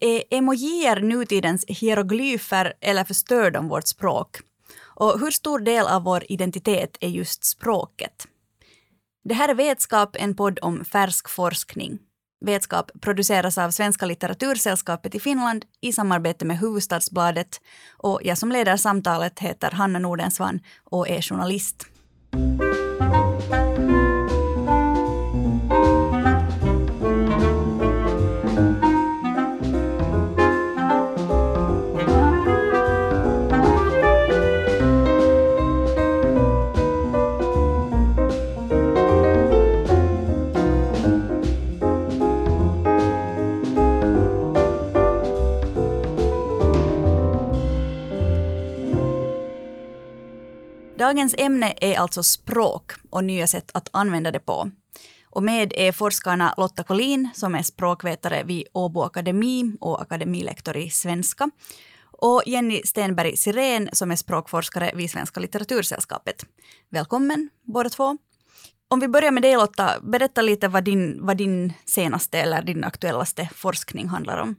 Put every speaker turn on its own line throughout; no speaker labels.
Eh, är emojier nutidens hieroglyfer eller förstör de vårt språk? Och hur stor del av vår identitet är just språket? Det här är Vetskap, en podd om färsk forskning. Vetskap produceras av Svenska litteratursällskapet i Finland i samarbete med Hufvudstadsbladet och jag som leder samtalet heter Hanna Nordensvan och är journalist. Dagens ämne är alltså språk och nya sätt att använda det på. Och med är forskarna Lotta Collin som är språkvetare vid Åbo Akademi och akademilektor i svenska och Jenny Stenberg Sirén som är språkforskare vid Svenska litteratursällskapet. Välkommen båda två. Om vi börjar med dig Lotta, berätta lite vad din, vad din senaste eller din aktuellaste forskning handlar om.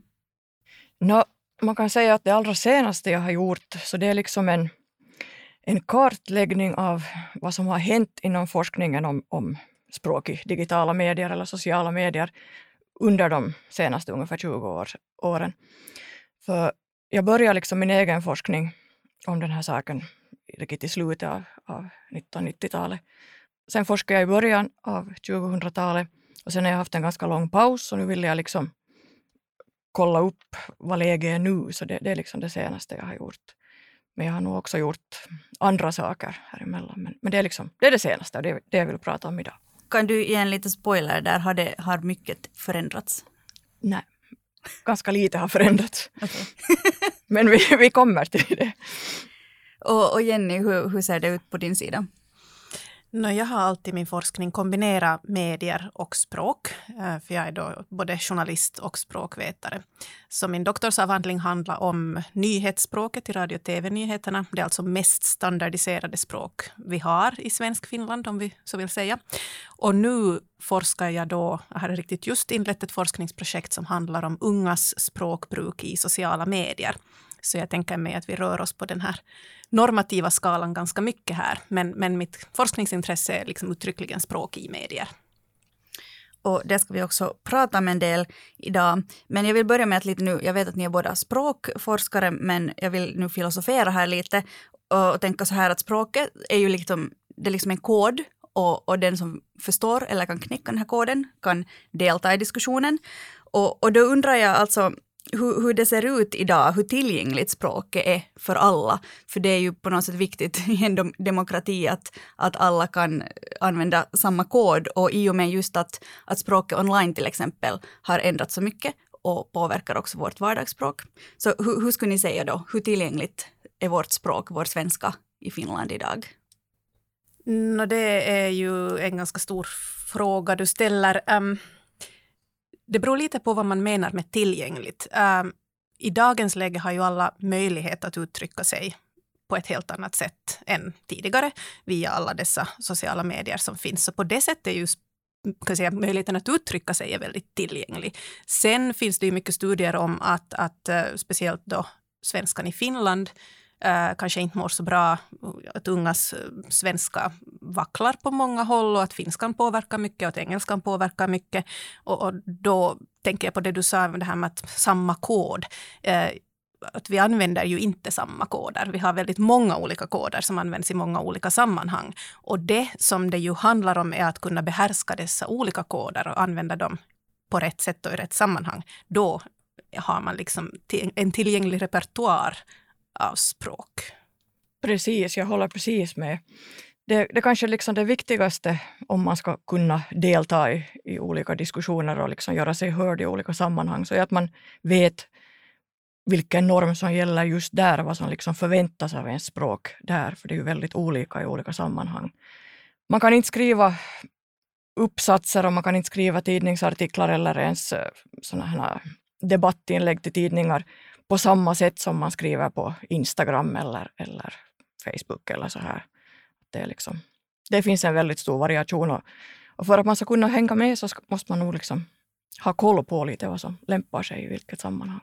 No, man kan säga att det allra senaste jag har gjort, så det är liksom en en kartläggning av vad som har hänt inom forskningen om, om språk i digitala medier eller sociala medier under de senaste ungefär 20 år, åren. För jag började liksom min egen forskning om den här saken riktigt i slutet av, av 1990-talet. Sen forskade jag i början av 2000-talet och sen har jag haft en ganska lång paus och nu vill jag liksom kolla upp vad läget är nu. Så det, det är liksom det senaste jag har gjort. Men jag har nog också gjort andra saker här emellan. Men, men det, är liksom, det är det senaste och det, det jag vill prata om idag.
Kan du ge en liten spoiler där? Har, det, har mycket förändrats?
Nej, ganska lite har förändrats. Okay. men vi, vi kommer till det.
Och, och Jenny, hur, hur ser det ut på din sida?
No, jag har alltid min forskning kombinerat medier och språk, eh, för jag är då både journalist och språkvetare. Så min doktorsavhandling handlar om nyhetsspråket i radio och tv-nyheterna. Det är alltså mest standardiserade språk vi har i svensk Finland, om vi så vill säga. Och nu forskar jag då, jag har riktigt just inlett ett forskningsprojekt som handlar om ungas språkbruk i sociala medier. Så jag tänker mig att vi rör oss på den här normativa skalan ganska mycket här. Men, men mitt forskningsintresse är liksom uttryckligen språk i medier.
Och det ska vi också prata om en del idag. Men jag vill börja med att lite nu, jag vet att ni är båda språkforskare, men jag vill nu filosofera här lite och tänka så här att språket är ju liksom, det är liksom en kod och, och den som förstår eller kan knäcka den här koden kan delta i diskussionen. Och, och då undrar jag alltså, hur, hur det ser ut idag, hur tillgängligt språket är för alla. För det är ju på något sätt viktigt i en demokrati att, att alla kan använda samma kod och i och med just att, att språket online till exempel har ändrats så mycket och påverkar också vårt vardagsspråk. Så hur, hur skulle ni säga då, hur tillgängligt är vårt språk, vår svenska i Finland idag?
No, det är ju en ganska stor fråga du ställer. Um, det beror lite på vad man menar med tillgängligt. Ehm, I dagens läge har ju alla möjlighet att uttrycka sig på ett helt annat sätt än tidigare via alla dessa sociala medier som finns. Så på det sättet är ju kan säga, möjligheten att uttrycka sig är väldigt tillgänglig. Sen finns det ju mycket studier om att, att eh, speciellt då svenskan i Finland eh, kanske inte mår så bra, att ungas eh, svenska vacklar på många håll och att finskan påverkar mycket och att engelskan påverkar mycket. Och, och då tänker jag på det du sa, det här med att samma kod. Eh, att vi använder ju inte samma koder. Vi har väldigt många olika koder som används i många olika sammanhang. Och det som det ju handlar om är att kunna behärska dessa olika koder och använda dem på rätt sätt och i rätt sammanhang. Då har man liksom en tillgänglig repertoar av språk.
Precis, jag håller precis med. Det, det kanske är liksom det viktigaste om man ska kunna delta i, i olika diskussioner och liksom göra sig hörd i olika sammanhang, så är att man vet vilken norm som gäller just där, vad som liksom förväntas av ens språk där, för det är ju väldigt olika i olika sammanhang. Man kan inte skriva uppsatser och man kan inte skriva tidningsartiklar eller ens eh, såna här debattinlägg till tidningar på samma sätt som man skriver på Instagram eller, eller Facebook eller så här. Det, är liksom, det finns en väldigt stor variation och, och för att man ska kunna hänga med så ska, måste man nog liksom ha koll på lite vad som lämpar sig i vilket sammanhang.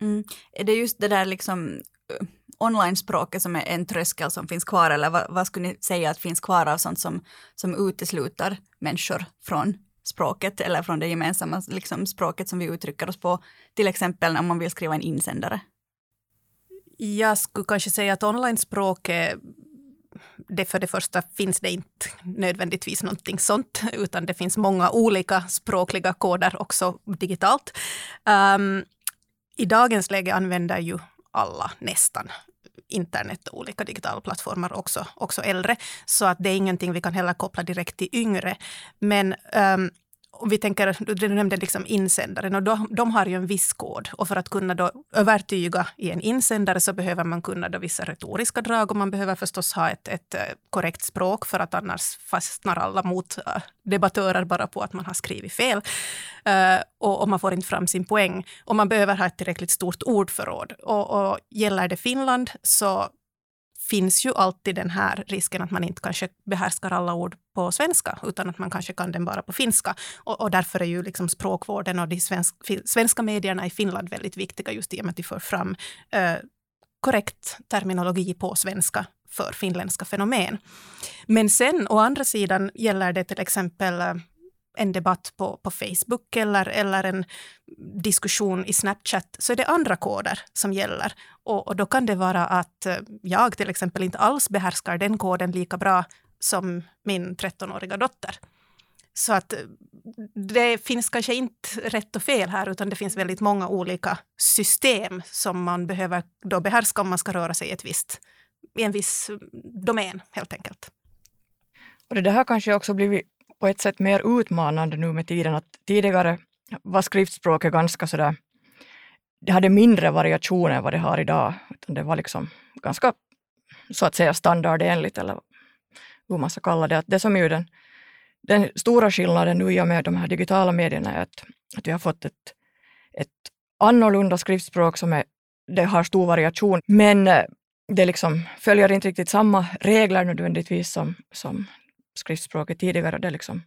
Mm. Är det just det där liksom eh, online-språket som är en tröskel som finns kvar eller vad, vad, skulle ni säga att finns kvar av sånt som, som utesluter människor från språket eller från det gemensamma liksom, språket som vi uttrycker oss på, till exempel om man vill skriva en insändare?
Jag skulle kanske säga att online-språk, det för det första finns det inte nödvändigtvis någonting sånt, utan det finns många olika språkliga koder också digitalt. Um, I dagens läge använder ju alla nästan internet och olika digitala plattformar, också, också äldre. Så att det är ingenting vi kan heller koppla direkt till yngre. Men um, om vi tänker, du nämnde liksom insändaren och de, de har ju en viss kod och för att kunna då övertyga i en insändare så behöver man kunna då vissa retoriska drag och man behöver förstås ha ett, ett eh, korrekt språk för att annars fastnar alla mot eh, debattörer bara på att man har skrivit fel. Uh, och, och, man får inte fram sin poäng. Och man behöver ha ett tillräckligt stort ordförråd. Och, och gäller det Finland så finns ju alltid den här risken att man inte kanske behärskar alla ord på svenska, utan att man kanske kan den bara på finska. Och, och därför är ju liksom språkvården och de svensk, svenska medierna i Finland väldigt viktiga, just i och med att de för fram eh, korrekt terminologi på svenska för finländska fenomen. Men sen å andra sidan gäller det till exempel eh, en debatt på, på Facebook eller, eller en diskussion i Snapchat så är det andra koder som gäller. Och, och, då kan det vara att eh, jag till exempel inte alls behärskar den koden lika bra som min 13-åriga dotter. Så att eh, det finns kanske inte rätt och fel här, utan det finns väldigt många olika system som man behöver då behärska om man ska röra sig i, ett visst, i en viss mm, domän, helt enkelt.
Och det här kanske också blivit på ett sätt mer utmanande nu med tiden. Att tidigare var skriftspråket ganska sådär, det hade mindre variationer än vad det har idag. Utan det var liksom ganska så att säga standardenligt eller hur man ska kalla det. Att det som är den, den stora skillnaden nu i och med de här digitala medierna är att, att vi har fått ett, ett annorlunda skriftspråk som är, det har stor variation, men eh, det liksom följer inte riktigt samma regler nödvändigtvis som, som skriftspråket tidigare. Det liksom,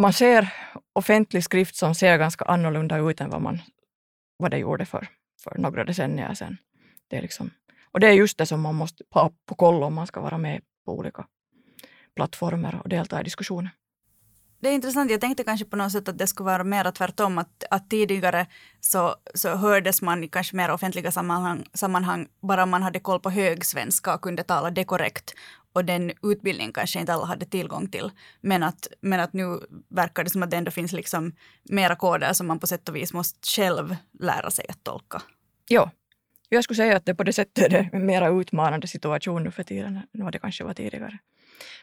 man ser offentlig skrift som ser ganska annorlunda ut än vad, man, vad det gjorde för, för några decennier sedan. Det är liksom, och det är just det som man måste ha på koll om man ska vara med på olika plattformar och delta i diskussioner.
Det är intressant. Jag tänkte kanske på något sätt att det skulle vara mer tvärtom. Att, att tidigare så, så hördes man i kanske mer offentliga sammanhang, sammanhang bara man hade koll på högsvenska och kunde tala det korrekt. Och den utbildningen kanske inte alla hade tillgång till. Men att, men att nu verkar det som att det ändå finns liksom mera koder som man på sätt och vis måste själv lära sig att tolka.
Ja, jag skulle säga att det på det sättet är en mer utmanande situation nu för tiden än vad det kanske var tidigare.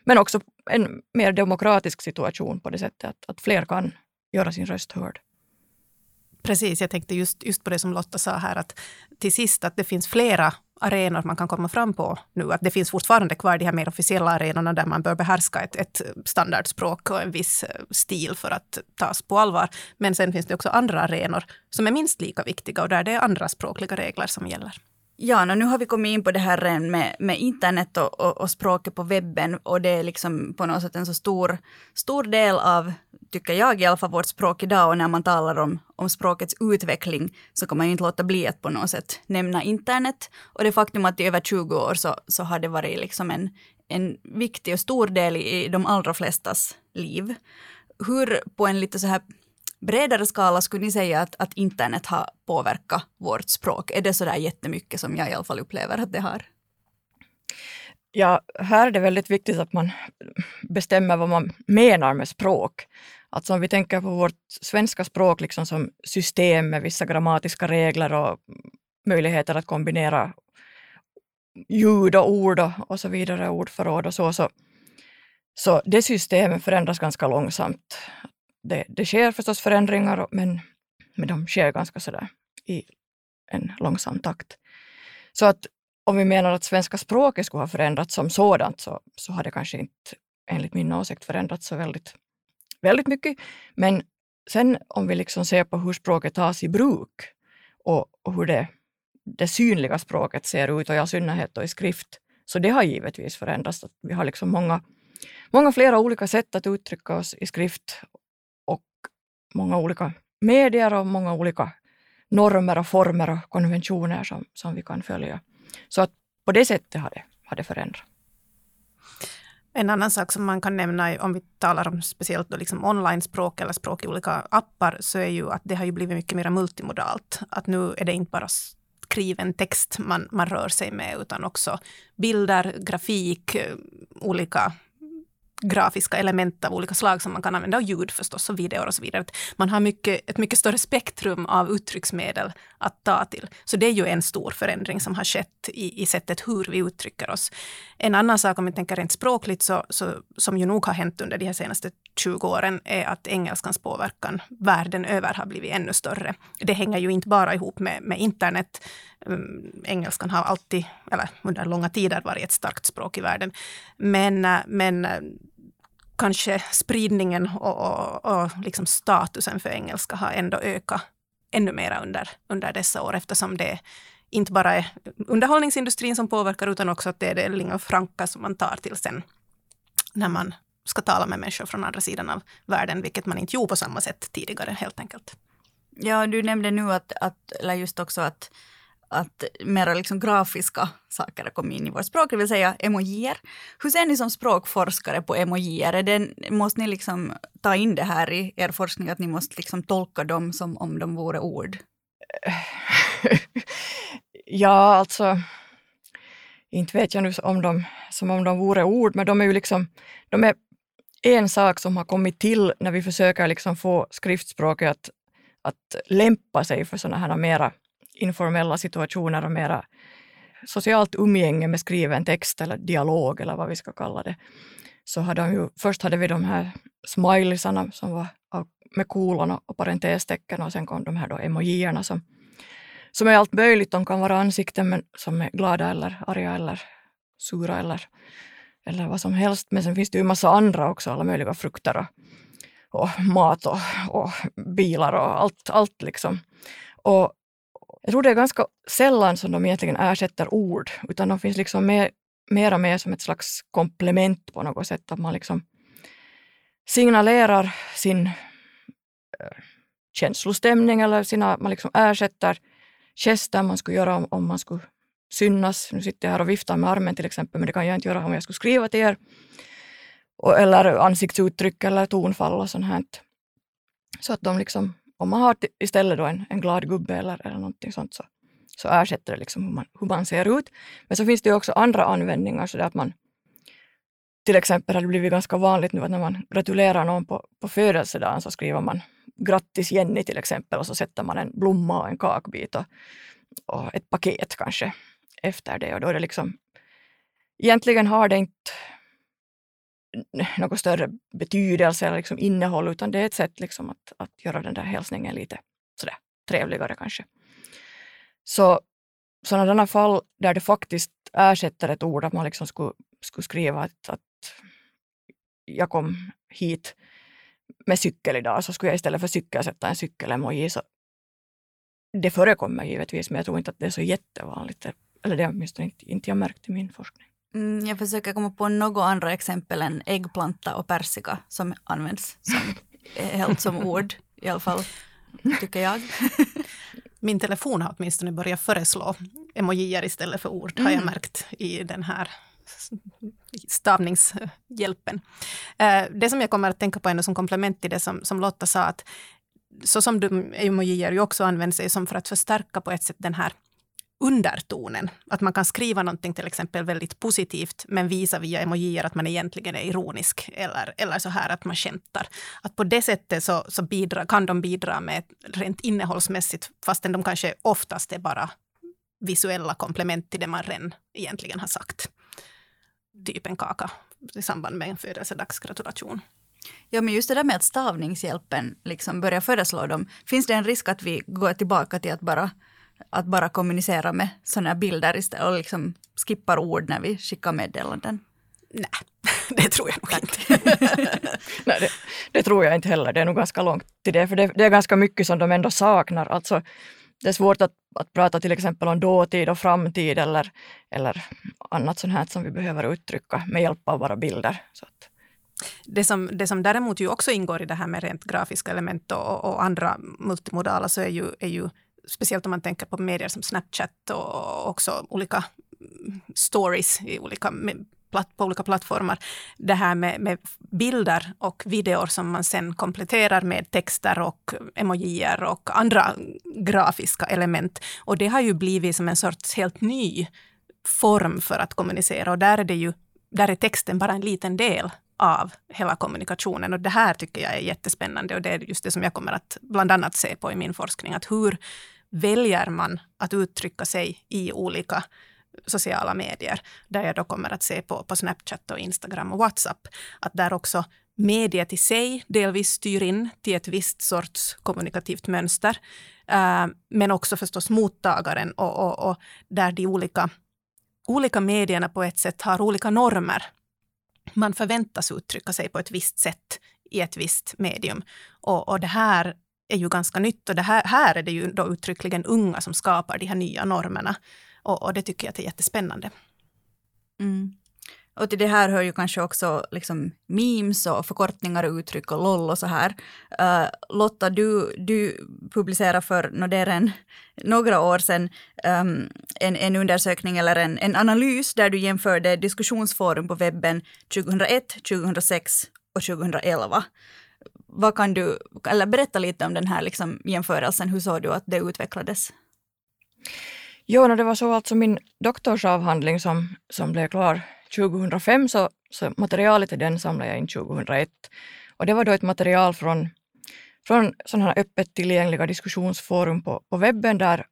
Men också en mer demokratisk situation på det sättet att, att fler kan göra sin röst hörd.
Precis, jag tänkte just, just på det som Lotta sa här, att till sist att det finns flera arenor man kan komma fram på nu. Att det finns fortfarande kvar de här mer officiella arenorna där man bör behärska ett, ett standardspråk och en viss eh, stil för att tas på allvar. Men sen finns det också andra arenor som är minst lika viktiga och där det är andra språkliga regler som gäller.
Ja, nu har vi kommit in på det här med, med internet och, och, och, språket på webben och det är liksom på något sätt en så stor, stor del av, tycker jag i alla fall, vårt språk idag och när man talar om, om språkets utveckling så kan man ju inte låta bli att på något sätt nämna internet och det faktum att i över 20 år så, så har det varit liksom en, en viktig och stor del i de allra flestas liv. Hur på en lite så här bredare skala skulle ni säga att, att internet har påverkat vårt språk? Är det så där jättemycket som jag i alla fall upplever att det har?
Ja, här är det väldigt viktigt att man bestämmer vad man menar med språk. Alltså om vi tänker på vårt svenska språk liksom som system med vissa grammatiska regler och möjligheter att kombinera ljud och ord och, och så vidare, ordförråd och så, så, så det systemet förändras ganska långsamt det, det sker förstås förändringar, men, men de sker ganska sådär i en långsam takt. Så att om vi menar att svenska språket skulle ha förändrats som sådant så, så har det kanske inte enligt min åsikt förändrats så väldigt, väldigt mycket. Men sen om vi liksom ser på hur språket tas i bruk och, och hur det, det synliga språket ser ut och i all synnerhet i skrift, så det har givetvis förändrats. Vi har liksom många, många flera olika sätt att uttrycka oss i skrift många olika medier och många olika normer och former och konventioner som, som vi kan följa. Så att på det sättet har det, har det förändrats.
En annan sak som man kan nämna om vi talar om speciellt då liksom online-språk eller språk i olika appar så är ju att det har ju blivit mycket mer multimodalt. Att nu är det inte bara skriven text man, man rör sig med utan också bilder, grafik, eh, olika grafiska element av olika slag som man kan använda och ljud förstås och videor och så vidare. Man har mycket, ett mycket större spektrum av uttrycksmedel att ta till. Så det är ju en stor förändring som har skett i, i sättet hur vi uttrycker oss. En annan sak om vi tänker rent språkligt så, så, som ju nog har hänt under de här senaste 20 åren är att engelskans påverkan världen över har blivit ännu större. Det hänger ju inte bara ihop med, med internet. Um, engelskan har alltid, eller under långa tider varit ett starkt språk i världen. Men, eh, men eh, kanske spridningen och, och, och liksom statusen för engelska har ändå ökat ännu mer under, under dessa år eftersom det inte bara är underhållningsindustrin som påverkar utan också att det är det lingua franca som man tar till sen när man ska tala med människor från andra sidan av världen, vilket man inte gjorde på samma sätt tidigare helt enkelt.
Ja, du nämnde nu att, att eller just också att att mera liksom grafiska saker har kommit in i vårt språk, det vill säga emojier. Hur ser ni som språkforskare på emojier? Är måste ni liksom ta in det här i er forskning, att ni måste liksom tolka dem som om de vore ord?
ja, alltså inte vet jag nu om de, som om de vore ord, men de är ju liksom, de är en sak som har kommit till när vi försöker liksom få skriftspråket att, att lämpa sig för sådana här mera informella situationer och mera socialt umgänge med skriven text eller dialog eller vad vi ska kalla det. Så hade de ju, först hade vi de här smileysarna som var med kolon och parentestecken och sen kom de här då emojierna som, som är allt möjligt. De kan vara ansikten men som är glada eller arga eller sura eller, eller vad som helst. Men sen finns det ju massa andra också, alla möjliga frukter och, och mat och, och bilar och allt, allt liksom. Och jag tror det är ganska sällan som de egentligen ersätter ord, utan de finns liksom mer mera med som ett slags komplement på något sätt. Att man liksom signalerar sin äh, känslostämning eller sina, man liksom ersätter gester man skulle göra om, om man skulle synas. Nu sitter jag här och viftar med armen till exempel, men det kan jag inte göra om jag skulle skriva till er. Och, eller ansiktsuttryck eller tonfall och sånt här. Så att de liksom om man har istället då en, en glad gubbe eller, eller någonting sånt så, så ersätter det liksom hur man, hur man ser ut. Men så finns det också andra användningar så att man till exempel har det blivit ganska vanligt nu att när man gratulerar någon på, på födelsedagen så skriver man grattis Jenny till exempel och så sätter man en blomma och en kakbit och, och ett paket kanske efter det och då är det liksom egentligen har det inte någon större betydelse eller liksom innehåll, utan det är ett sätt liksom att, att göra den där hälsningen lite sådär trevligare kanske. Så sådana fall där det faktiskt ersätter ett ord, att man liksom skulle, skulle skriva att, att jag kom hit med cykel idag, så skulle jag istället för cykel sätta en cykel-emoji. Så det förekommer givetvis, men jag tror inte att det är så jättevanligt. Eller det har åtminstone inte, inte jag märkt i min forskning.
Mm, jag försöker komma på några andra exempel än äggplanta och persika som används som, helt som ord i alla fall, tycker jag.
Min telefon har åtminstone börjat föreslå emojier istället för ord, mm. har jag mm. märkt i den här stavningshjälpen. Eh, det som jag kommer att tänka på ändå som komplement till det som, som Lotta sa, att så som de emojier ju också används, är som för att förstärka på ett sätt den här undertonen. Att man kan skriva någonting till exempel väldigt positivt men visa via emojier att man egentligen är ironisk eller, eller så här att man skämtar. Att på det sättet så, så bidra, kan de bidra med rent innehållsmässigt fastän de kanske oftast är bara visuella komplement till det man redan egentligen har sagt. Typ en kaka i samband med en födelsedagsgratulation.
Ja, men just det där med att stavningshjälpen liksom börjar föreslå dem. Finns det en risk att vi går tillbaka till att bara att bara kommunicera med sådana bilder istället och liksom skippar ord när vi skickar meddelanden?
Nej, det tror jag nog inte.
Nej, det, det, tror jag inte heller. Det är nog ganska långt till det, för det, det, är ganska mycket som de ändå saknar. Alltså, det är svårt att, att prata till exempel om dåtid och framtid eller, eller annat sånt här som vi behöver uttrycka med hjälp av våra bilder. Så att.
Det som, det som däremot ju också ingår i det här med rent grafiska element och, och andra multimodala så är ju, är ju speciellt om man tänker på medier som Snapchat och också olika stories i olika, på olika plattformar. Det här med, med bilder och videor som man sen kompletterar med texter och emojier och andra grafiska element. Och det har ju blivit som en sorts helt ny form för att kommunicera och där är det ju där är texten bara en liten del av hela kommunikationen. Och det här tycker jag är jättespännande och det är just det som jag kommer att bland annat se på i min forskning. Att hur väljer man att uttrycka sig i olika sociala medier, där jag då kommer att se på, på Snapchat och Instagram och WhatsApp, att där också mediet i sig delvis styr in till ett visst sorts kommunikativt mönster, eh, men också förstås mottagaren och, och, och där de olika, olika medierna på ett sätt har olika normer man förväntas uttrycka sig på ett visst sätt i ett visst medium. Och, och det här är ju ganska nytt och det här, här är det ju då uttryckligen unga som skapar de här nya normerna. Och, och det tycker jag är jättespännande.
Mm. Och till det här hör ju kanske också liksom memes och förkortningar och uttryck och LOL och så här. Uh, Lotta, du, du publicerade för no, en, några år sedan um, en, en undersökning eller en, en analys där du jämförde diskussionsforum på webben 2001, 2006 och 2011. Vad kan du, eller berätta lite om den här liksom jämförelsen, hur såg du att det utvecklades?
Jo, det var så alltså min doktorsavhandling som, som blev klar 2005 så, så materialet till den samlade jag in 2001. Och det var då ett material från, från sådana här öppet tillgängliga diskussionsforum på, på webben där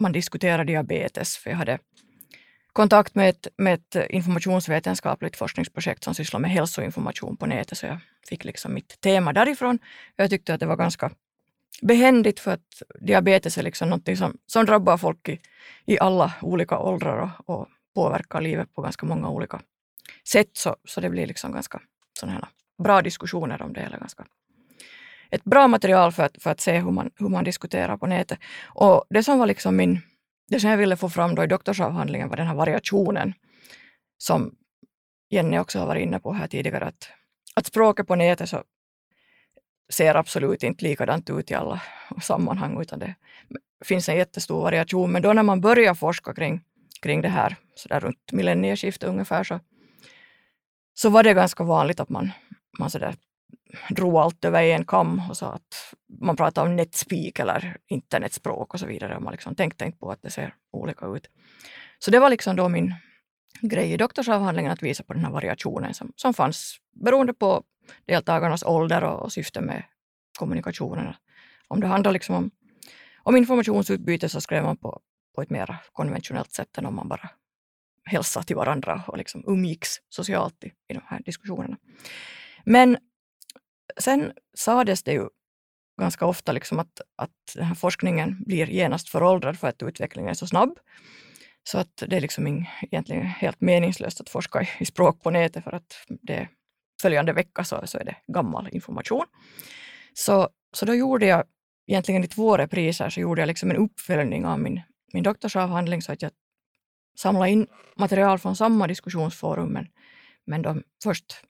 man diskuterade diabetes. För jag hade kontakt med ett, med ett informationsvetenskapligt forskningsprojekt som sysslar med hälsoinformation på nätet, så jag fick liksom mitt tema därifrån. Jag tyckte att det var ganska behändigt för att diabetes är liksom något som, som drabbar folk i, i alla olika åldrar och, och påverkar livet på ganska många olika sätt. Så, så det blir liksom ganska sådana här bra diskussioner om det. Eller ganska ett bra material för att, för att se hur man, hur man diskuterar på nätet. Och det som var liksom min, det som jag ville få fram då i doktorsavhandlingen var den här variationen som Jenny också har varit inne på här tidigare, att, att språket på nätet så ser absolut inte likadant ut i alla sammanhang, utan det finns en jättestor variation. Men då när man börjar forska kring kring det här, så där runt millennieskiftet ungefär, så, så var det ganska vanligt att man, man så där drog allt över en kam och sa att man pratade om netspeak eller internetspråk och så vidare. Och man liksom tänkte inte på att det ser olika ut. Så det var liksom då min grej i doktorsavhandlingen att visa på den här variationen som, som fanns beroende på deltagarnas ålder och, och syfte med kommunikationen. Om det handlar liksom om, om informationsutbyte så skrev man på, på ett mer konventionellt sätt än om man bara hälsade till varandra och liksom umgicks socialt i, i de här diskussionerna. Men sen sades det ju ganska ofta liksom att, att den här forskningen blir genast föråldrad för att utvecklingen är så snabb. Så att det är liksom egentligen helt meningslöst att forska i, i språk på nätet för att det följande vecka så, så är det gammal information. Så, så då gjorde jag egentligen i två repriser så gjorde jag liksom en uppföljning av min min doktorsavhandling så att jag samlade in material från samma diskussionsforum men, men de först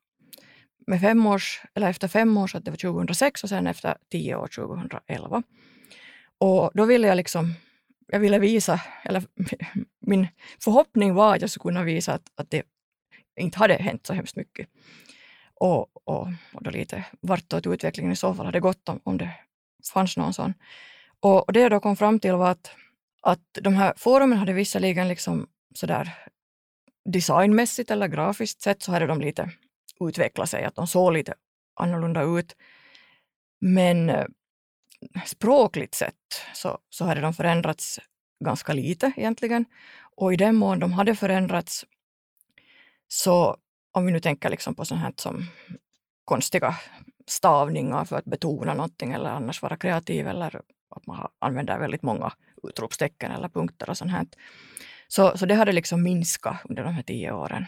med fem års, eller efter fem år, så att det var 2006 och sen efter tio år 2011. Och då ville jag liksom, jag ville visa, eller min förhoppning var att jag skulle kunna visa att, att det inte hade hänt så hemskt mycket. Och, och, och då lite vartåt utvecklingen i så fall hade gått om, om det fanns någon sån. Och, och det jag då kom fram till var att att de här forumen hade visserligen liksom sådär designmässigt eller grafiskt sett så hade de lite utveckla sig, att de såg lite annorlunda ut. Men eh, språkligt sett så, så hade de förändrats ganska lite egentligen. Och i den mån de hade förändrats så om vi nu tänker liksom på sånt här som konstiga stavningar för att betona någonting eller annars vara kreativ eller att man använder väldigt många utropstecken eller punkter och sånt här. Så, så det hade liksom minskat under de här tio åren.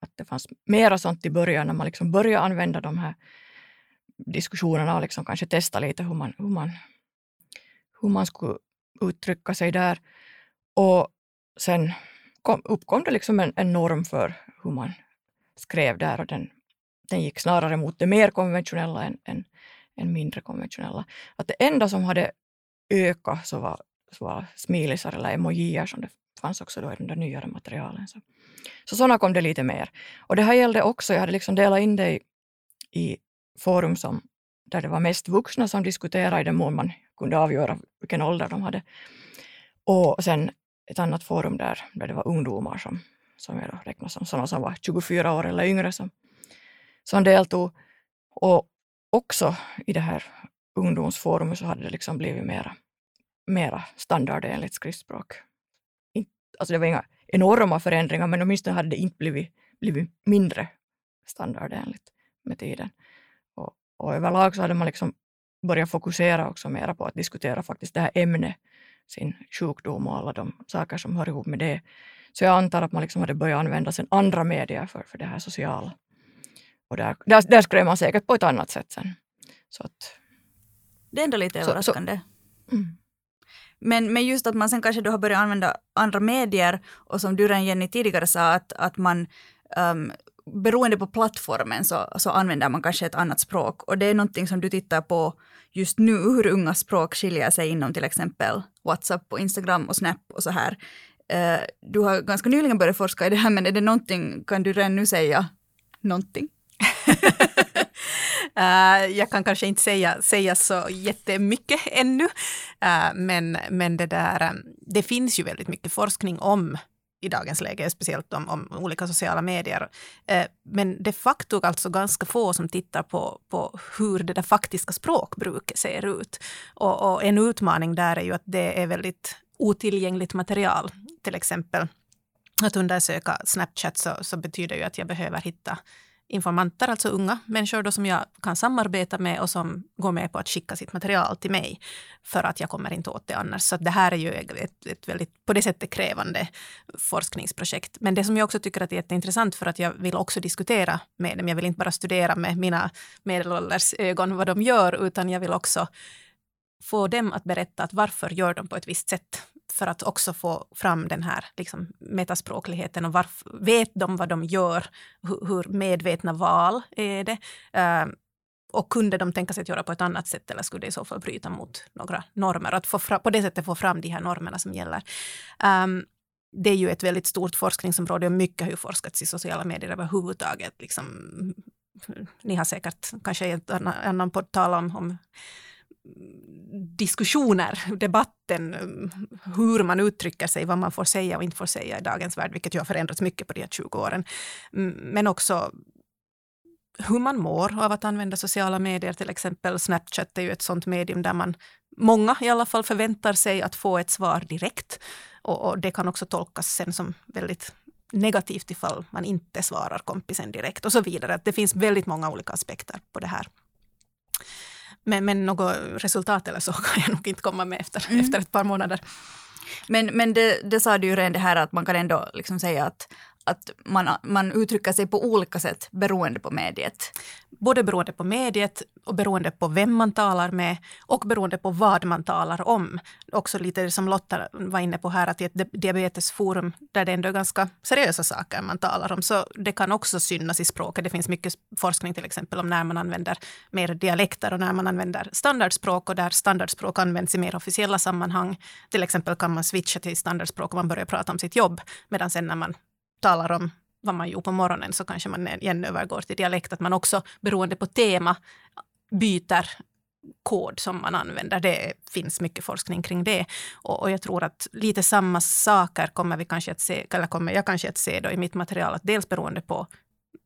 Att det fanns mera sånt i början när man liksom började använda de här diskussionerna och liksom kanske testa lite hur man, hur, man, hur man skulle uttrycka sig där. Och sen kom, uppkom det liksom en, en norm för hur man skrev där och den, den gick snarare mot det mer konventionella än, än, än mindre konventionella. Att det enda som hade ökat så var var smilisar eller emojier som det fanns också då i de där nyare materialen. Så, så sådana kom det lite mer. Och det här gällde också, jag hade liksom delat in det i, i forum som, där det var mest vuxna som diskuterade i den mån man kunde avgöra vilken ålder de hade. Och sen ett annat forum där, där det var ungdomar som, som jag räknas som sådana som var 24 år eller yngre som, som deltog. Och också i det här ungdomsforumet så hade det liksom blivit mera, mera standardenligt skriftspråk. Alltså det var inga enorma förändringar men åtminstone hade det inte blivit, blivit mindre standardenligt med tiden. Och, och överlag så hade man liksom börjat fokusera också mera på att diskutera faktiskt det här ämnet, sin sjukdom och alla de saker som hör ihop med det. Så jag antar att man liksom hade börjat använda sen andra medier för, för det här sociala. Och där, där, där skrev man säkert på ett annat sätt sen. Så att,
det är ändå lite
så,
överraskande.
Så, mm.
Men, men just att man sen kanske då har börjat använda andra medier och som du redan Jenny tidigare sa att, att man um, beroende på plattformen så, så använder man kanske ett annat språk och det är någonting som du tittar på just nu, hur unga språk skiljer sig inom till exempel WhatsApp och Instagram och Snap och så här. Uh, du har ganska nyligen börjat forska i det här men är det någonting, kan du redan nu säga någonting?
Uh, jag kan kanske inte säga, säga så jättemycket ännu, uh, men, men det, där, um, det finns ju väldigt mycket forskning om i dagens läge, speciellt om, om olika sociala medier. Men de facto alltså ganska få som tittar på, på hur det där faktiska språkbruket ser ut. Och, och, en utmaning där är ju att det är väldigt otillgängligt material. Till exempel att undersöka Snapchat så, så betyder ju att jag behöver hitta informanter, alltså unga människor då som jag kan samarbeta med och som går med på att skicka sitt material till mig för att jag kommer inte åt det annars. Så det här är ju ett, ett väldigt, på det sättet krävande forskningsprojekt. Men det som jag också tycker att är jätteintressant för att jag vill också diskutera med dem. Jag vill inte bara studera med mina medelålders ögon vad de gör utan jag vill också få dem att berätta att varför gör de på ett visst sätt för att också få fram den här liksom, metaspråkligheten och varf- vet de vad de gör, hur, hur medvetna val är det? Uh, och kunde de tänka sig att göra på ett annat sätt eller skulle det i så fall bryta mot några normer? Att få fram, på det sättet få fram de här normerna som gäller. Um, det är ju ett väldigt stort forskningsområde och mycket har ju forskats i sociala medier överhuvudtaget. Liksom, ni har säkert kanske i en annan podd talat om, om diskussioner, debatten, hur man uttrycker sig, vad man får säga och inte får säga i dagens värld, vilket ju har förändrats mycket på de här 20 åren. Mm, men också hur man mår av att använda sociala medier, till exempel Snapchat är ju ett sånt medium där man, många i alla fall, förväntar sig att få ett svar direkt. Och, och det kan också tolkas sen som väldigt negativt ifall man inte svarar kompisen direkt och så vidare. Det finns väldigt många olika aspekter på det här. Men, men något resultat eller så kan jag nog inte komma med efter, mm. efter ett par månader.
Men, men det, det sa du ju redan det här att man kan ändå liksom säga att att man, man uttrycker sig på olika sätt beroende på mediet.
Både beroende på mediet och beroende på vem man talar med och beroende på vad man talar om. Också lite som Lotta var inne på här, att i ett diabetesforum där det ändå är ganska seriösa saker man talar om, så det kan också synas i språket. Det finns mycket forskning till exempel om när man använder mer dialekter och när man använder standardspråk och där standardspråk används i mer officiella sammanhang. Till exempel kan man switcha till standardspråk om man börjar prata om sitt jobb, medan sen när man talar om vad man gjorde på morgonen så kanske man igen övergår till dialekt. Att man också beroende på tema byter kod som man använder. Det finns mycket forskning kring det. Och, och, jag tror att lite samma saker kommer vi kanske att se, eller kommer jag kanske att se då i mitt material. Att dels beroende på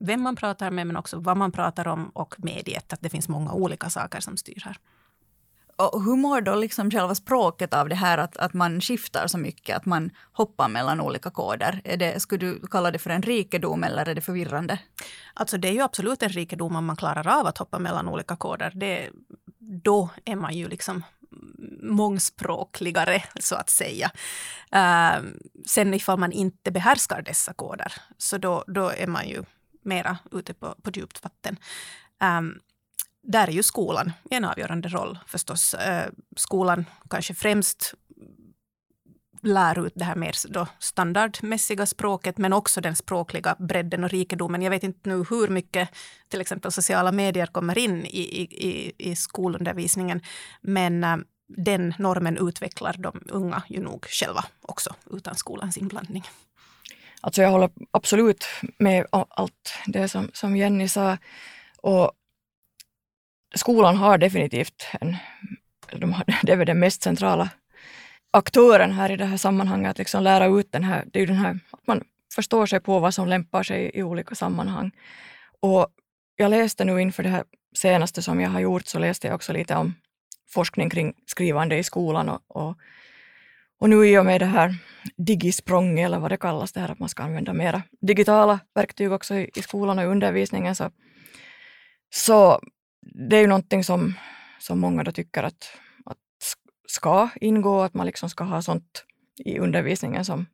vem man pratar med men också vad man pratar om och mediet. Att det finns många olika saker som styr här.
Och hur mår då liksom själva språket av det här att, att man skiftar så mycket, att man hoppar mellan olika koder? Är det, skulle du kalla det för en rikedom eller är det förvirrande?
Alltså det är ju absolut en rikedom om man klarar av att hoppa mellan olika koder. Det, då är man ju liksom mångspråkligare, så att säga. Uh, sen ifall man inte behärskar dessa koder, så då, då är man ju mera ute på, på djupt vatten. Um, där är ju skolan en avgörande roll förstås. Eh, skolan kanske främst lär ut det här mer då standardmässiga språket men också den språkliga bredden och rikedomen. Jag vet inte nu hur mycket till exempel sociala medier kommer in i, i, i skolundervisningen men, eh, den normen utvecklar de unga ju nog själva också utan skolans inblandning.
Alltså jag håller absolut med om allt det som, som Jenny sa. Och skolan har definitivt en, de har, det är väl den mest centrala aktören här i det här sammanhanget, att liksom lära ut den här, det är ju den här, att man förstår sig på vad som lämpar sig i olika sammanhang. Och jag läste nu inför det här senaste som jag har gjort, så läste jag också lite om forskning kring skrivande i skolan och, och, och nu i och med det här digisprång eller vad det kallas, det här att man ska använda mera digitala verktyg också i, i skolan och i undervisningen, så, så det är ju någonting som, som många då tycker att, att ska ingå, att man liksom ska ha sånt i undervisningen som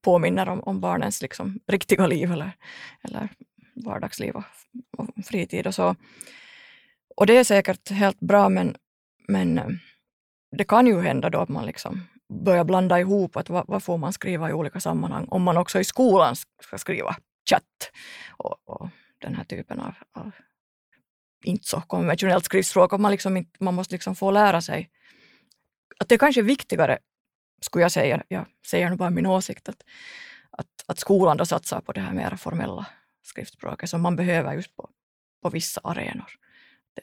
påminner om, om barnens liksom riktiga liv eller, eller vardagsliv och, och fritid och så. Och det är säkert helt bra men, men eh, det kan ju hända då att man liksom börjar blanda ihop att vad, vad, får man skriva i olika sammanhang om man också i skolan ska skriva chatt och, och den här typen av, av inte så konventionellt skriftspråk. Och man, liksom man måste liksom få lära sig att det är kanske viktigare, skulle jag säga, jag säger nu bara min åsikt, att, att, att skolan då satsar på det här mer formella skriftspråket som man behöver just på, på vissa arenor.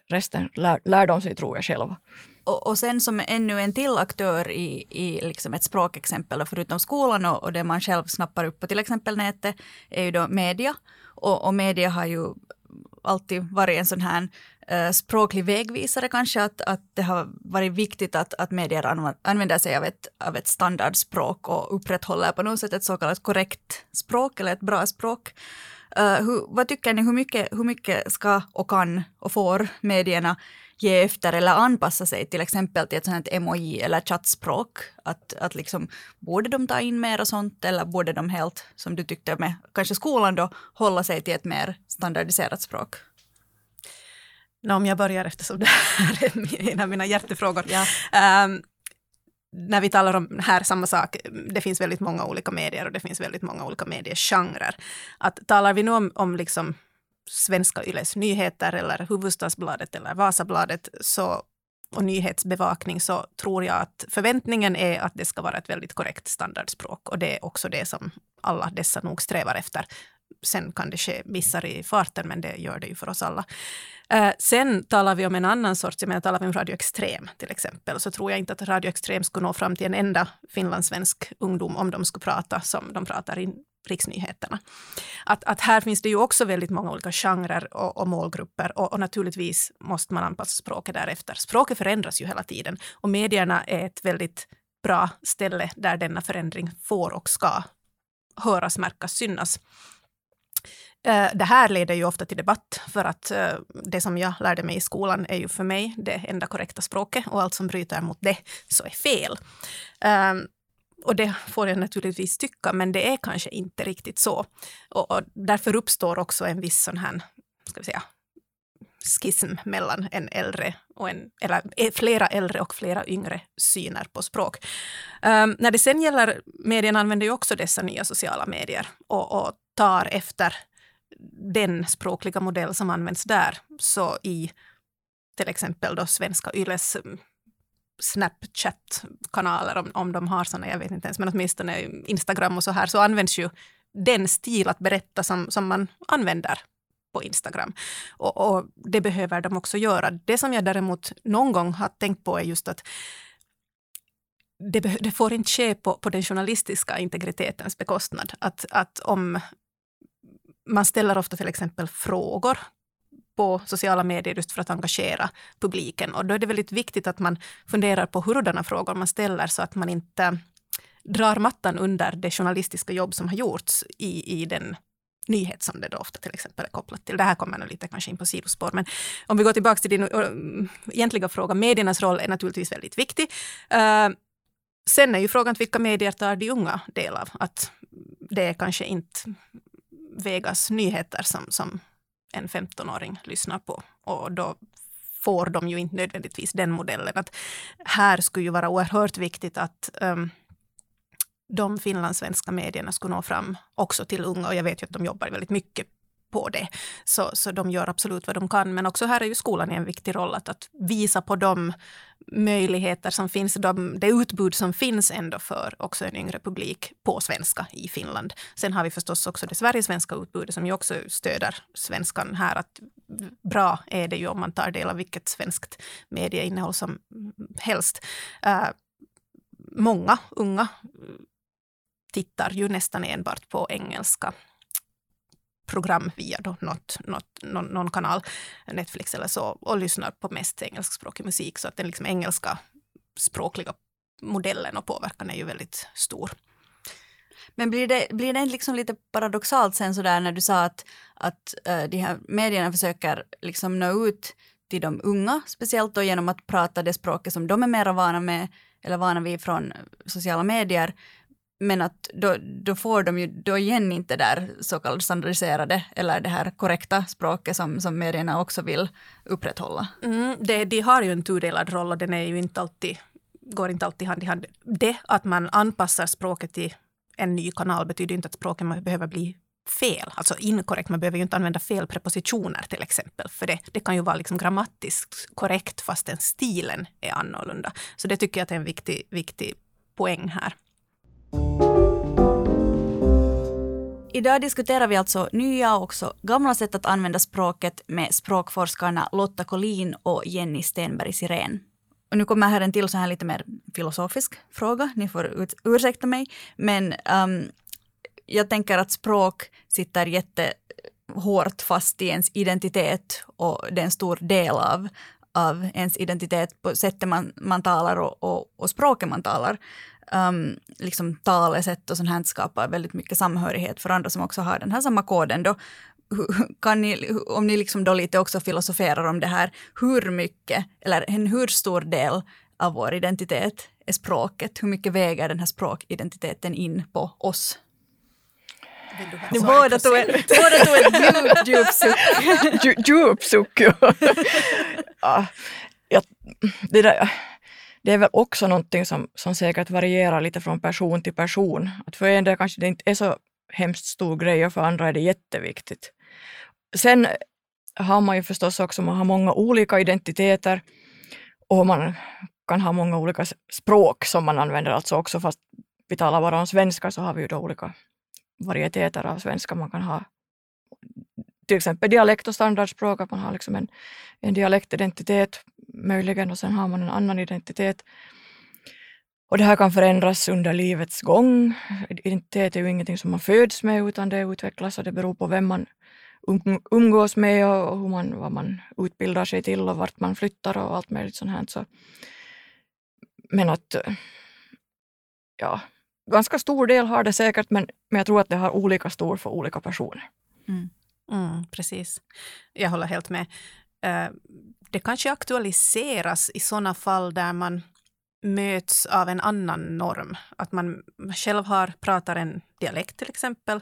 Resten lär, lär de sig, tror jag, själva.
Och, och sen som ännu en till aktör i, i liksom ett språkexempel, förutom skolan och, och det man själv snappar upp på till exempel nätet, är ju då media. Och, och media har ju alltid varit en sån här eh, språklig vägvisare kanske, att, att det har varit viktigt att, att medier använder sig av ett, av ett standardspråk och upprätthåller på något sätt ett så kallat korrekt språk eller ett bra språk. Eh, uh, hur, vad tycker ni, hur mycket, hur mycket ska och kan och får medierna ge efter eller anpassa sig till exempel till ett sånt emoji eller chattspråk? Att, att liksom, borde de ta in mer och sånt eller borde de helt, som du tyckte med kanske skolan då, hålla sig till ett mer standardiserat språk?
No, om jag börjar eftersom det här är en av mina hjärtefrågor.
Ja.
Um, när vi talar om här samma sak, det finns väldigt många olika medier och det finns väldigt många olika mediegenrer. Att talar vi nu om, om liksom Svenska Yles nyheter eller Hufvudstadsbladet eller Vasabladet så, och nyhetsbevakning så tror jag att förväntningen är att det ska vara ett väldigt korrekt standardspråk och det är också det som alla dessa nog strävar efter. Sen kan det ske missar i farten, men det gör det ju för oss alla. Eh, sen talar vi om en annan sorts, jag menar talar vi om Radio Extrem till exempel, så tror jag inte att Radio Extrem skulle nå fram till en enda finlandssvensk ungdom om de skulle prata som de pratar i riksnyheterna. Att, att här finns det ju också väldigt många olika genrer och, och målgrupper och, och, naturligtvis måste man anpassa språket därefter. Språket förändras ju hela tiden och medierna är ett väldigt bra ställe där denna förändring får och ska höras, märkas, synas. Eh, det här leder ju ofta till debatt, för att eh, det som jag lärde mig i skolan är ju för mig det enda korrekta språket och allt som bryter mot det så är fel. Eh, och det får jag naturligtvis tycka, men det är kanske inte riktigt så. Och, därför uppstår också en viss sån här, ska vi säga, schism mellan en äldre och en, eller eh, flera äldre och flera yngre syner på språk. Um, när det sen gäller medierna använder ju också dessa nya sociala medier och, och tar efter den språkliga modell som används där. Så i till exempel då svenska Yles Snapchat-kanaler, om, om de har sådana, jag vet inte ens, men åtminstone Instagram och så här, så används ju den stil att berätta som, som man använder på Instagram. Och, och, det behöver de också göra. Det som jag däremot någon gång har tänkt på är just att det, det får inte ske på, på den journalistiska integritetens bekostnad. Att, att om man ställer ofta till exempel frågor på sociala medier just för att engagera publiken. Och då är det väldigt viktigt att man funderar på hurdana frågor man ställer så att man inte drar mattan under det journalistiska jobb som har gjorts i, i den nyhet som det då ofta till exempel är kopplat till. Det här kommer nu lite kanske in på sidospår, men om vi går tillbaka till din uh, egentliga fråga. Mediernas roll är naturligtvis väldigt viktig. Uh, sen är ju frågan vilka medier tar de unga del av. Att det kanske inte Vegas nyheter som, som en 15-åring lyssnar på. Och då får de ju inte nödvändigtvis den modellen. Att här skulle ju vara oerhört viktigt att um, de finlandssvenska medierna skulle nå fram också till unga. Och jag vet ju att de jobbar väldigt mycket på det. Så, så de gör absolut vad de kan. Men också här är ju skolan i en viktig roll att, att visa på de möjligheter som finns, de, det utbud som finns ändå för också en yngre publik på svenska i Finland. Sen har vi förstås också det sverigesvenska utbudet som ju också stöder svenskan här. Att bra är det ju om man tar del av vilket svenskt medieinnehåll som helst. Uh, många unga tittar ju nästan enbart på engelska program via då något, något, någon, någon, kanal, Netflix eller så, och lyssnar på mest engelskspråkig musik. Så att den liksom engelska språkliga modellen och påverkan är ju väldigt stor.
Men blir det, blir det liksom lite paradoxalt sen sådär när du sa att, att eh, de här medierna försöker liksom nå ut till de unga, speciellt då genom att prata det språket som de är mera vana med eller vana vid från sociala medier. Men att då, då får de ju då igen inte där så kallade standardiserade eller det här korrekta språket som, som medierna också vill upprätthålla.
Mm, det, de har ju en tudelad roll och den är ju inte alltid, går inte alltid hand i hand. Det att man anpassar språket till en ny kanal betyder inte att språket behöver bli fel, alltså inkorrekt. Man behöver ju inte använda fel prepositioner till exempel, för det, det kan ju vara liksom grammatiskt korrekt fastän stilen är annorlunda. Så det tycker jag är en viktig, viktig poäng här.
Idag diskuterar vi alltså nya och också gamla sätt att använda språket med språkforskarna Lotta Collin och Jenny Stenberg Sirén. Och nu kommer här en till så här lite mer filosofisk fråga, ni får ut, ursäkta mig. Men um, jag tänker att språk sitter jättehårt fast i ens identitet och det är en stor del av, av ens identitet på sättet man, man talar och, och, och språket man talar. Um, liksom talesätt och sånt här skapar väldigt mycket samhörighet för andra som också har den här samma koden. Då, kan ni, om ni liksom då lite också filosoferar om det här, hur mycket eller en hur stor del av vår identitet är språket? Hur mycket väger den här språkidentiteten in på oss?
Ni båda tog ett, båda tog ett djup, djup suck. djup suck, ja. ja. det, där, det är väl också någonting som, som säkert varierar lite från person till person. Att för en del kanske det inte är så hemskt stor grej och för andra är det jätteviktigt. Sen har man ju förstås också man har många olika identiteter och man kan ha många olika språk som man använder, alltså också fast vi talar bara om svenska så har vi ju då olika varieteter av svenska. Man kan ha till exempel dialekt och standardspråk, att man har liksom en, en dialektidentitet möjligen och sen har man en annan identitet. Och det här kan förändras under livets gång. Identitet är ju ingenting som man föds med utan det utvecklas och det beror på vem man um-, umgås med och hur man, vad man utbildar sig till och vart man flyttar och allt möjligt sånt här. Så, men att ja, ganska stor del har det säkert, men, men jag tror att det har olika stor för olika personer.
Mm. Mm, precis. Jag håller helt med. Eh, det kanske aktualiseras i sådana fall där man möts av en annan norm. Att man själv har, pratar en dialekt till exempel,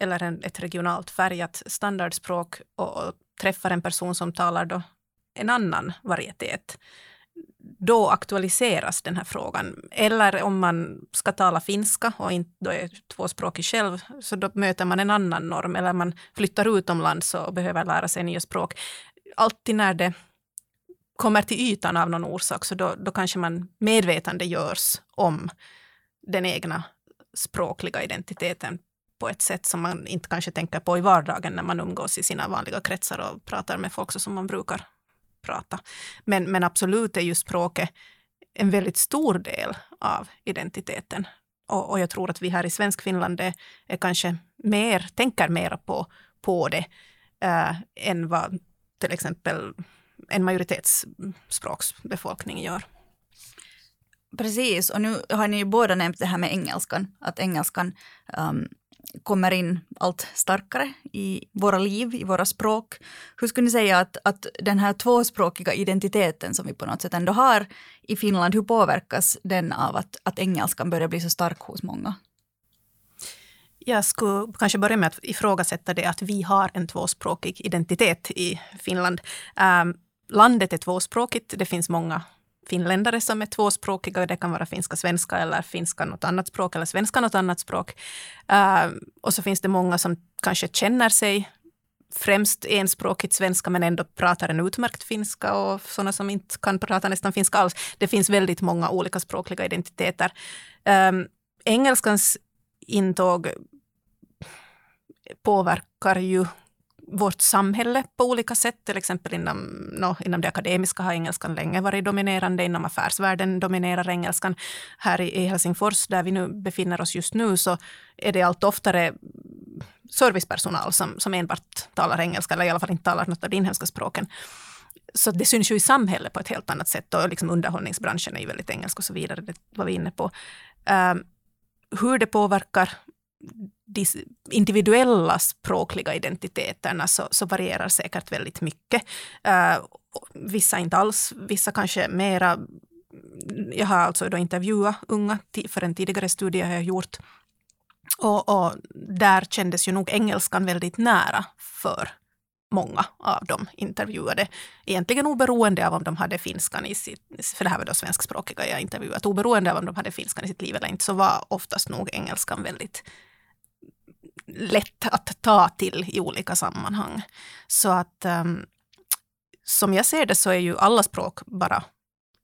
eller en, ett regionalt färgat standardspråk och, och träffar en person som talar då en annan varietet då aktualiseras den här frågan. Eller om man ska tala finska och inte då är tvåspråkig själv, så då möter man en annan norm. Eller man flyttar utomlands och behöver lära sig nya språk. Alltid när det kommer till ytan av någon orsak, så då, då kanske man medvetande görs om den egna språkliga identiteten på ett sätt som man inte kanske tänker på i vardagen när man umgås i sina vanliga kretsar och pratar med folk så som man brukar prata. Men, men absolut är ju språket en väldigt stor del av identiteten. Och, och jag tror att vi här i svensk Finland är, är kanske mer, tänker mera på, på det äh, än vad till exempel en majoritetsspråksbefolkning gör.
Precis, och nu har ni ju båda nämnt det här med engelskan, att engelskan um, kommer in allt starkare i våra liv, i våra språk. Hur skulle ni säga att, att den här tvåspråkiga identiteten som vi på något sätt ändå har i Finland, hur påverkas den av att, att engelskan börjar bli så stark hos många?
Jag skulle kanske börja med att ifrågasätta det att vi har en tvåspråkig identitet i Finland. Um, landet är tvåspråkigt. Det finns många finländare som är tvåspråkiga. Det kan vara finska svenska eller finska något annat språk eller svenska något annat språk. Uh, och så finns det många som kanske känner sig främst enspråkigt svenska men ändå pratar en utmärkt finska och sådana som inte kan prata nästan finska alls. Det finns väldigt många olika språkliga identiteter. Um, engelskans intåg påverkar ju vårt samhälle på olika sätt. Till exempel inom, no, inom det akademiska har engelskan länge varit dominerande. Inom affärsvärlden dominerar engelskan. Här i, i Helsingfors, där vi nu befinner oss just nu, så är det allt oftare servicepersonal som, som enbart talar engelska, eller i alla fall inte talar något av de inhemska språken. Så det syns ju i samhället på ett helt annat sätt och liksom underhållningsbranschen är ju väldigt engelsk och så vidare, det var vi inne på. Um, hur det påverkar de individuella språkliga identiteterna så, så varierar säkert väldigt mycket. Uh, vissa inte alls, vissa kanske mera jag har alltså då intervjuat unga för en tidigare studie jag har gjort. Och, och, där kändes ju nog engelskan väldigt nära för många av de intervjuade. Egentligen oberoende av om de hade finskan i sitt, för det här var då svenskspråkiga jag intervjuat, oberoende av om de hade finskan i sitt liv eller inte, så var oftast nog engelskan väldigt lätt att ta till i olika sammanhang. Så att um, som jag ser det så är ju alla språk bara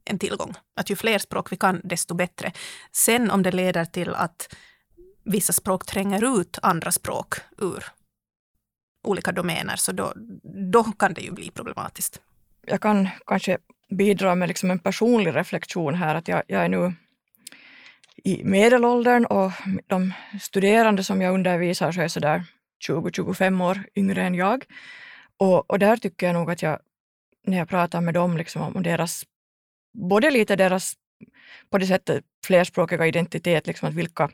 en tillgång. Att ju fler språk vi kan, desto bättre. Sen om det leder till att vissa språk tränger ut andra språk ur olika domäner, så då, då kan det ju bli problematiskt.
Jag kan kanske bidra med liksom en personlig reflektion här, att jag, jag är nu i medelåldern och de studerande som jag undervisar så är sådär 20-25 år yngre än jag. Och, och där tycker jag nog att jag, när jag pratar med dem liksom om deras, både lite deras på det sättet flerspråkiga identitet, liksom att vilka,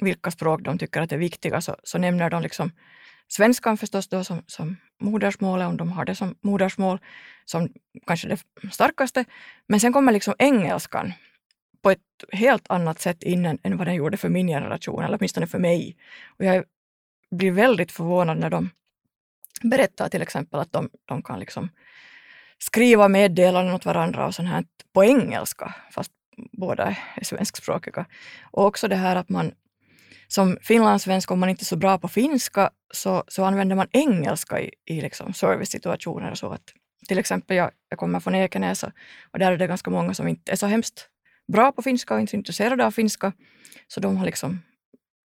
vilka språk de tycker att är viktiga, så, så nämner de liksom svenskan förstås då som, som modersmålet, om de har det som modersmål, som kanske det starkaste. Men sen kommer liksom engelskan på ett helt annat sätt in än, vad den gjorde för min generation, eller åtminstone för mig. Och jag blir väldigt förvånad när de berättar till exempel att de, de kan liksom skriva meddelanden åt varandra och sånt här på engelska, fast båda är svenskspråkiga. Och också det här att man som finlandssvensk, om man inte är så bra på finska, så, så använder man engelska i, i liksom servicesituationer. Så att, till exempel, jag, jag kommer från Ekenäs och där är det ganska många som inte är så hemskt bra på finska och inte så intresserade av finska. Så de har liksom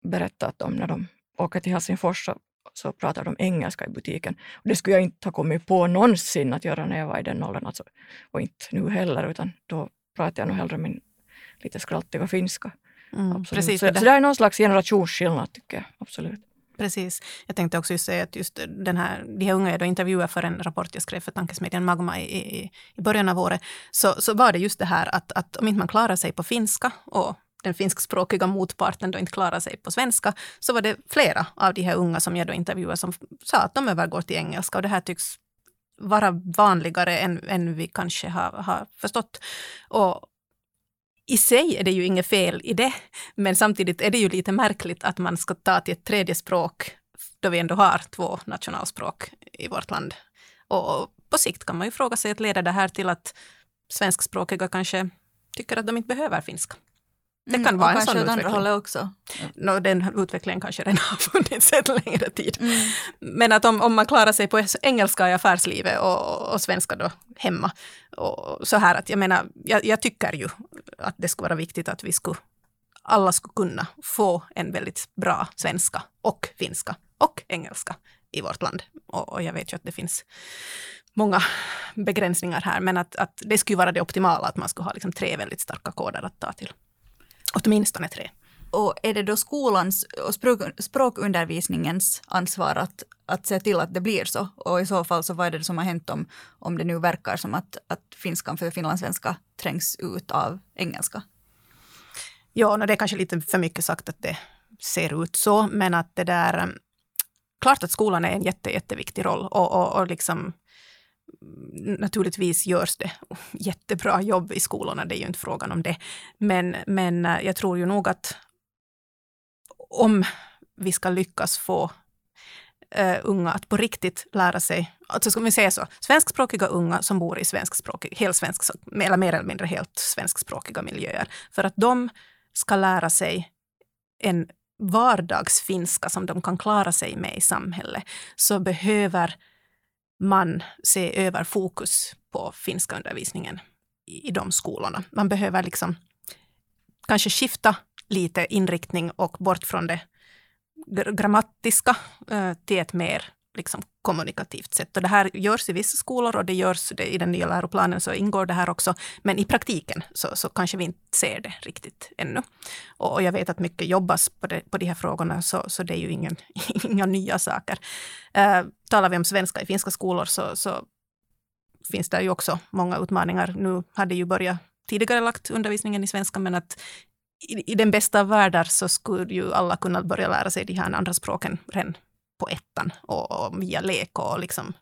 berättat om när de åker till Helsingfors så, så pratar de engelska i butiken. Och det skulle jag inte ha kommit på någonsin att göra när jag var i den åldern. Alltså, och inte nu heller, utan då pratar jag nog hellre min lite skraltiga finska. Mm, precis, så, så det är någon slags generationsskillnad tycker jag. Absolut.
Precis. Jag tänkte också säga att just den här, de här unga jag då intervjuade för en rapport jag skrev för tankesmedjan Magma i, i, i början av året, så, så var det just det här att, att om inte man klarar sig på finska och den finskspråkiga motparten då inte klarar sig på svenska, så var det flera av de här unga som jag då intervjuade som sa att de övergår till engelska och det här tycks vara vanligare än, än vi kanske har, har förstått. Och, i sig är det ju inget fel i det, men samtidigt är det ju lite märkligt att man ska ta till ett tredje språk då vi ändå har två nationalspråk i vårt land. Och på sikt kan man ju fråga sig att leder det här till att svenskspråkiga kanske tycker att de inte behöver finska.
Det kan mm, vara en sån utveckling. andra hållet också.
No, den utvecklingen kanske redan har funnits en längre tid. Mm. Men att om, om man klarar sig på engelska i affärslivet och, och svenska då hemma. Och så här att jag menar, jag, jag, tycker ju att det skulle vara viktigt att vi skulle, alla skulle kunna få en väldigt bra svenska och finska och engelska i vårt land. Och, och jag vet ju att det finns många begränsningar här, men att, att det skulle vara det optimala att man skulle ha liksom tre väldigt starka koder att ta till. Åtminstone tre.
Och är det då skolans och språk, språkundervisningens ansvar att, att se till att det blir så? Och i så fall, så vad är det som har hänt om, om det nu verkar som att, att finskan för finlandssvenska trängs ut av engelska?
Ja, no, det är kanske lite för mycket sagt att det ser ut så, men att det där... Klart att skolan är en jätte, jätteviktig roll och, och, och liksom naturligtvis görs det jättebra jobb i skolorna, det är ju inte frågan om det. Men, men eh, jag tror ju nog att om vi ska lyckas få uh, unga att på riktigt lära sig, alltså ska vi säga så, svenskspråkiga unga som bor i svenskspråkig, helt svensk, eller mer eller mindre helt svenskspråkiga miljöer, för att de ska lära sig en vardagsfinska som de kan klara sig med i samhället så behöver man se över fokus på finska undervisningen i de skolorna. Man behöver liksom kanske skifta lite inriktning och bort från det grammatiska eh, till ett mer liksom, kommunikativt sätt. Och det här görs i vissa skolor och det görs det, i den nya läroplanen så ingår det här också. Men i praktiken så, så kanske vi inte ser det riktigt ännu. Och, och jag vet att mycket jobbas på, det, på de här frågorna så, så det är ju ingen, inga nya saker. Uh, talar vi om svenska i finska skolor så, så finns det ju också många utmaningar. Nu hade ju börjat tidigare lagt undervisningen i svenska men att i, i den bästa av världar så skulle ju alla kunna börja lära sig de här andra språken redan på ettan och, och via lek och liksom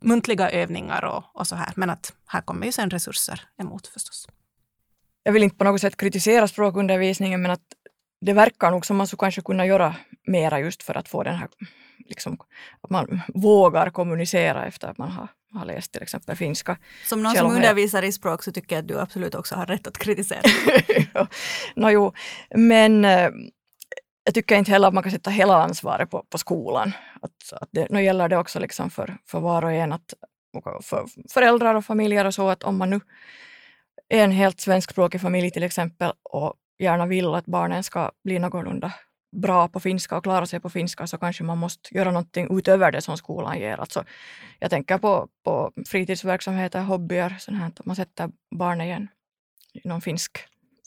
muntliga övningar och, och så här. Men att här kommer ju sen resurser emot förstås.
Jag vill inte på något sätt kritisera språkundervisningen men att det verkar nog som man skulle kanske kunna göra mera just för att få den här, liksom, att man vågar kommunicera efter att man har, har läst till exempel finska.
Som någon som undervisar i språk så tycker jag att du absolut också har rätt att kritisera.
no, jo, men eh, jag tycker inte heller att man kan sätta hela ansvaret på, på skolan. Att, att det, nu gäller det också liksom för, för var och en, att, för föräldrar och familjer och så, att om man nu är en helt svenskspråkig familj till exempel och gärna vill att barnen ska bli någorlunda bra på finska och klara sig på finska så kanske man måste göra någonting utöver det som skolan ger. Alltså, jag tänker på, på fritidsverksamheter, hobbyer, sånt här, att man sätter barnen i, en, i någon finsk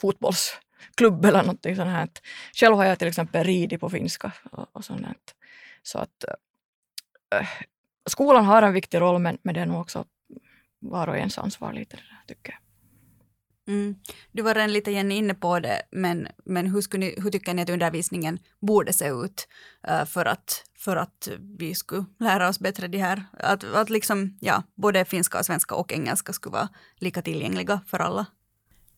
fotbolls klubb eller någonting sånt här. Själv har jag till exempel ridit på finska och, och sånt. Här. Så att äh, skolan har en viktig roll men, men det är nog också var och ens ansvar lite det där, tycker jag.
Mm. Du var redan lite Jenny inne på det, men, men hur, skulle ni, hur tycker ni att undervisningen borde se ut eh, för, att, för att vi skulle lära oss bättre det här? Att, att liksom, ja, både finska, och svenska och engelska skulle vara lika tillgängliga för alla?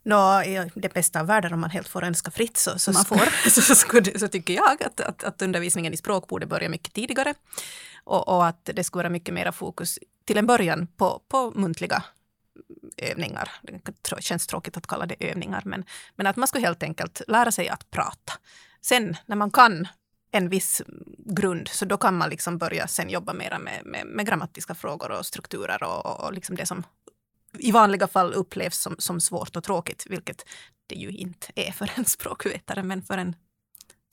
Nå, i det bästa av världen om man helt får önska fritt så, så, man får. så, så, så, tycker jag att, att, att, undervisningen i språk borde börja mycket tidigare. Och, och, att det skulle vara mycket mera fokus till en början på, på muntliga övningar. Det känns tråkigt att kalla det övningar, men, men att man skulle helt enkelt lära sig att prata. Sen när man kan en viss grund, så då kan man liksom börja sen jobba mera med, med, med grammatiska frågor och strukturer och, och liksom det som i vanliga fall upplevs som, som svårt och tråkigt, vilket det ju inte är för en språkvetare, men för en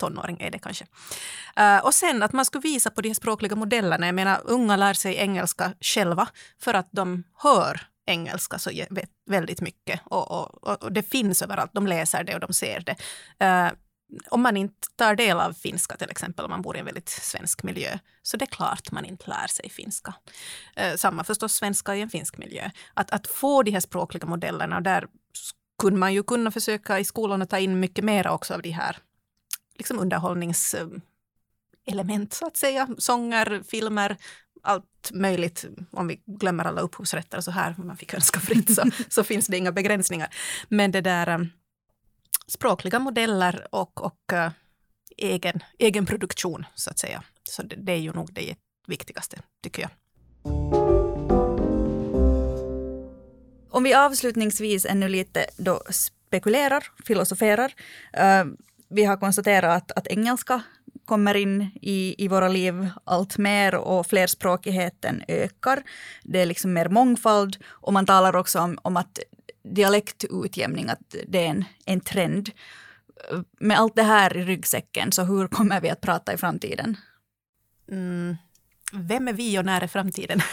tonåring är det kanske. Uh, och sen att man skulle visa på de språkliga modellerna. Jag menar, unga lär sig engelska själva för att de hör engelska så väldigt mycket. Och, och, och, det finns överallt. De läser det och de ser det. Uh, om man inte tar del av finska till exempel, om man bor i en väldigt svensk miljö, så det är klart man inte lär sig finska. Eh, samma förstås svenska i en finsk miljö. Att, att få de här språkliga modellerna, där skulle man ju kunna försöka i skolan att ta in mycket mer också av de här liksom underhållningselement så att säga. Sånger, filmer, allt möjligt. Om vi glömmer alla upphovsrätter så här, man fick önska fritt, så, så finns det inga begränsningar. Men det där eh, språkliga modeller och, och eh, egen, egen produktion, så att säga. Så det, det är ju nog det viktigaste, tycker jag.
Om vi avslutningsvis ännu lite då spekulerar, filosoferar. Uh, vi har konstaterat att, att engelska kommer in i, i våra liv allt mer och flerspråkigheten ökar. Det är liksom mer mångfald och man talar också om, om att dialektutjämning, att det är en, en trend. Med allt det här i ryggsäcken, så hur kommer vi att prata i framtiden?
Mm. Vem är vi och när är framtiden?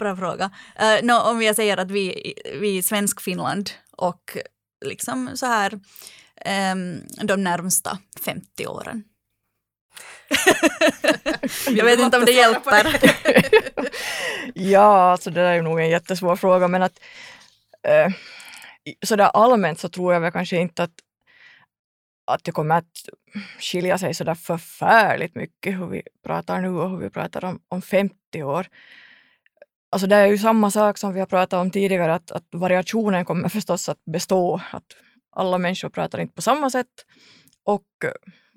Bra fråga. Uh, no, om jag säger att vi, vi i Svensk-Finland och liksom så här um, de närmsta 50 åren. jag vet inte om det hjälper.
ja, alltså det där är nog en jättesvår fråga men att eh, sådär allmänt så tror jag väl kanske inte att, att det kommer att skilja sig sådär förfärligt mycket hur vi pratar nu och hur vi pratar om, om 50 år. Alltså det är ju samma sak som vi har pratat om tidigare, att, att variationen kommer förstås att bestå. Att alla människor pratar inte på samma sätt och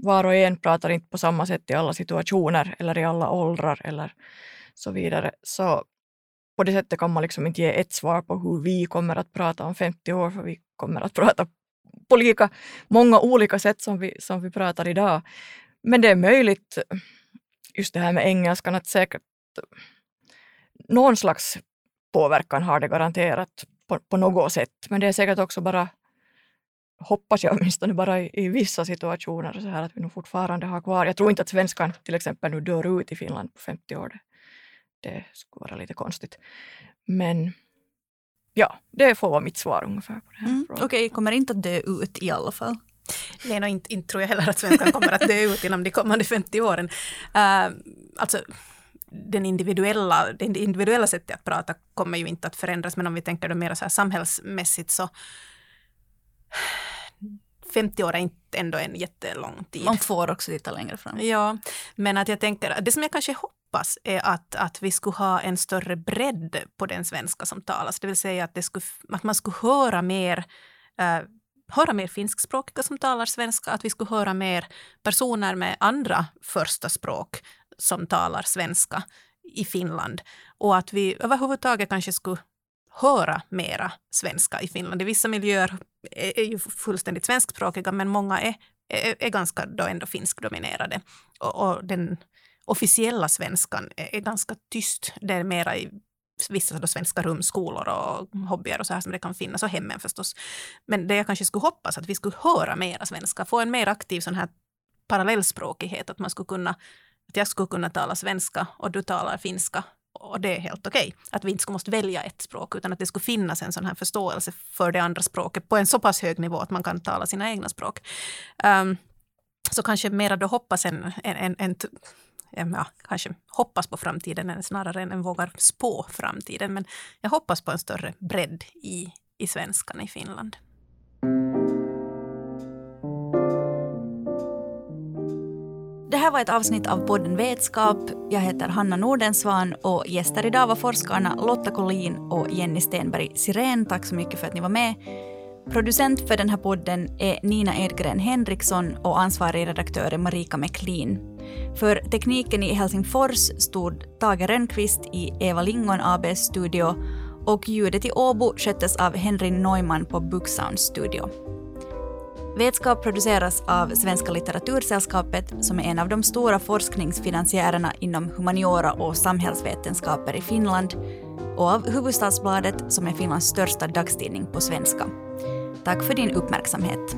var och en pratar inte på samma sätt i alla situationer eller i alla åldrar eller så vidare. Så på det sättet kan man liksom inte ge ett svar på hur vi kommer att prata om 50 år, för vi kommer att prata på lika många olika sätt som vi, som vi pratar idag. Men det är möjligt, just det här med engelskan, att säkert någon slags påverkan har det garanterat på, på något sätt. Men det är säkert också bara, hoppas jag åtminstone, bara i, i vissa situationer så här att vi nog fortfarande har kvar. Jag tror inte att svenskan till exempel nu dör ut i Finland på 50 år. Det, det skulle vara lite konstigt. Men ja, det får vara mitt svar ungefär på det här.
Mm, Okej, okay, kommer inte att dö ut i alla fall.
Nej, no, inte, inte tror jag heller att svenskan kommer att dö ut inom de kommande 50 åren. Uh, alltså, den individuella, det individuella sättet att prata kommer ju inte att förändras, men om vi tänker då mer så här samhällsmässigt så 50 år är inte ändå en jättelång tid.
Man får också titta längre fram.
Ja, men att jag tänker, det som jag kanske hoppas är att, att vi skulle ha en större bredd på den svenska som talas. Det vill säga att, det skulle, att man skulle höra mer uh, höra mer finskspråkiga som talar svenska, att vi skulle höra mer personer med andra första språk som talar svenska i Finland och att vi överhuvudtaget kanske skulle höra mera svenska i Finland. I vissa miljöer är, är ju fullständigt svenskspråkiga men många är, är, är ganska då ändå finskdominerade. Och, och den officiella svenskan är, är, ganska tyst. Det är mera i vissa då svenska rum, skolor och hobbyer och så här som det kan finnas och hemmen förstås. Men det jag kanske skulle hoppas att vi skulle höra mera svenska, få en mer aktiv sån här parallellspråkighet, att man skulle kunna att jag skulle kunna tala svenska och du talar finska och det är helt okej. Okay. Att vi inte skulle måste välja ett språk utan att det skulle finnas en sån här förståelse för det andra språket på en så pass hög nivå att man kan tala sina egna språk. Um, så kanske mera då hoppas en, en, en, en ja, kanske hoppas på framtiden snarare än vågar spå framtiden. Men jag hoppas på en större bredd i, i svenskan i Finland.
Här var ett avsnitt av podden Vetskap. Jag heter Hanna Nordensvan och gäster idag var forskarna Lotta Collin och Jenny Stenberg Siren. Tack så mycket för att ni var med. Producent för den här podden är Nina Edgren Henriksson och ansvarig redaktör är Marika McLean. För tekniken i Helsingfors stod Tage Rönnqvist i Eva Lingon ABs studio och ljudet i Åbo sköttes av Henry Neumann på Booksound Studio. Vetskap produceras av Svenska litteratursällskapet som är en av de stora forskningsfinansiärerna inom humaniora och samhällsvetenskaper i Finland och av Hufvudstadsbladet som är Finlands största dagstidning på svenska. Tack för din uppmärksamhet.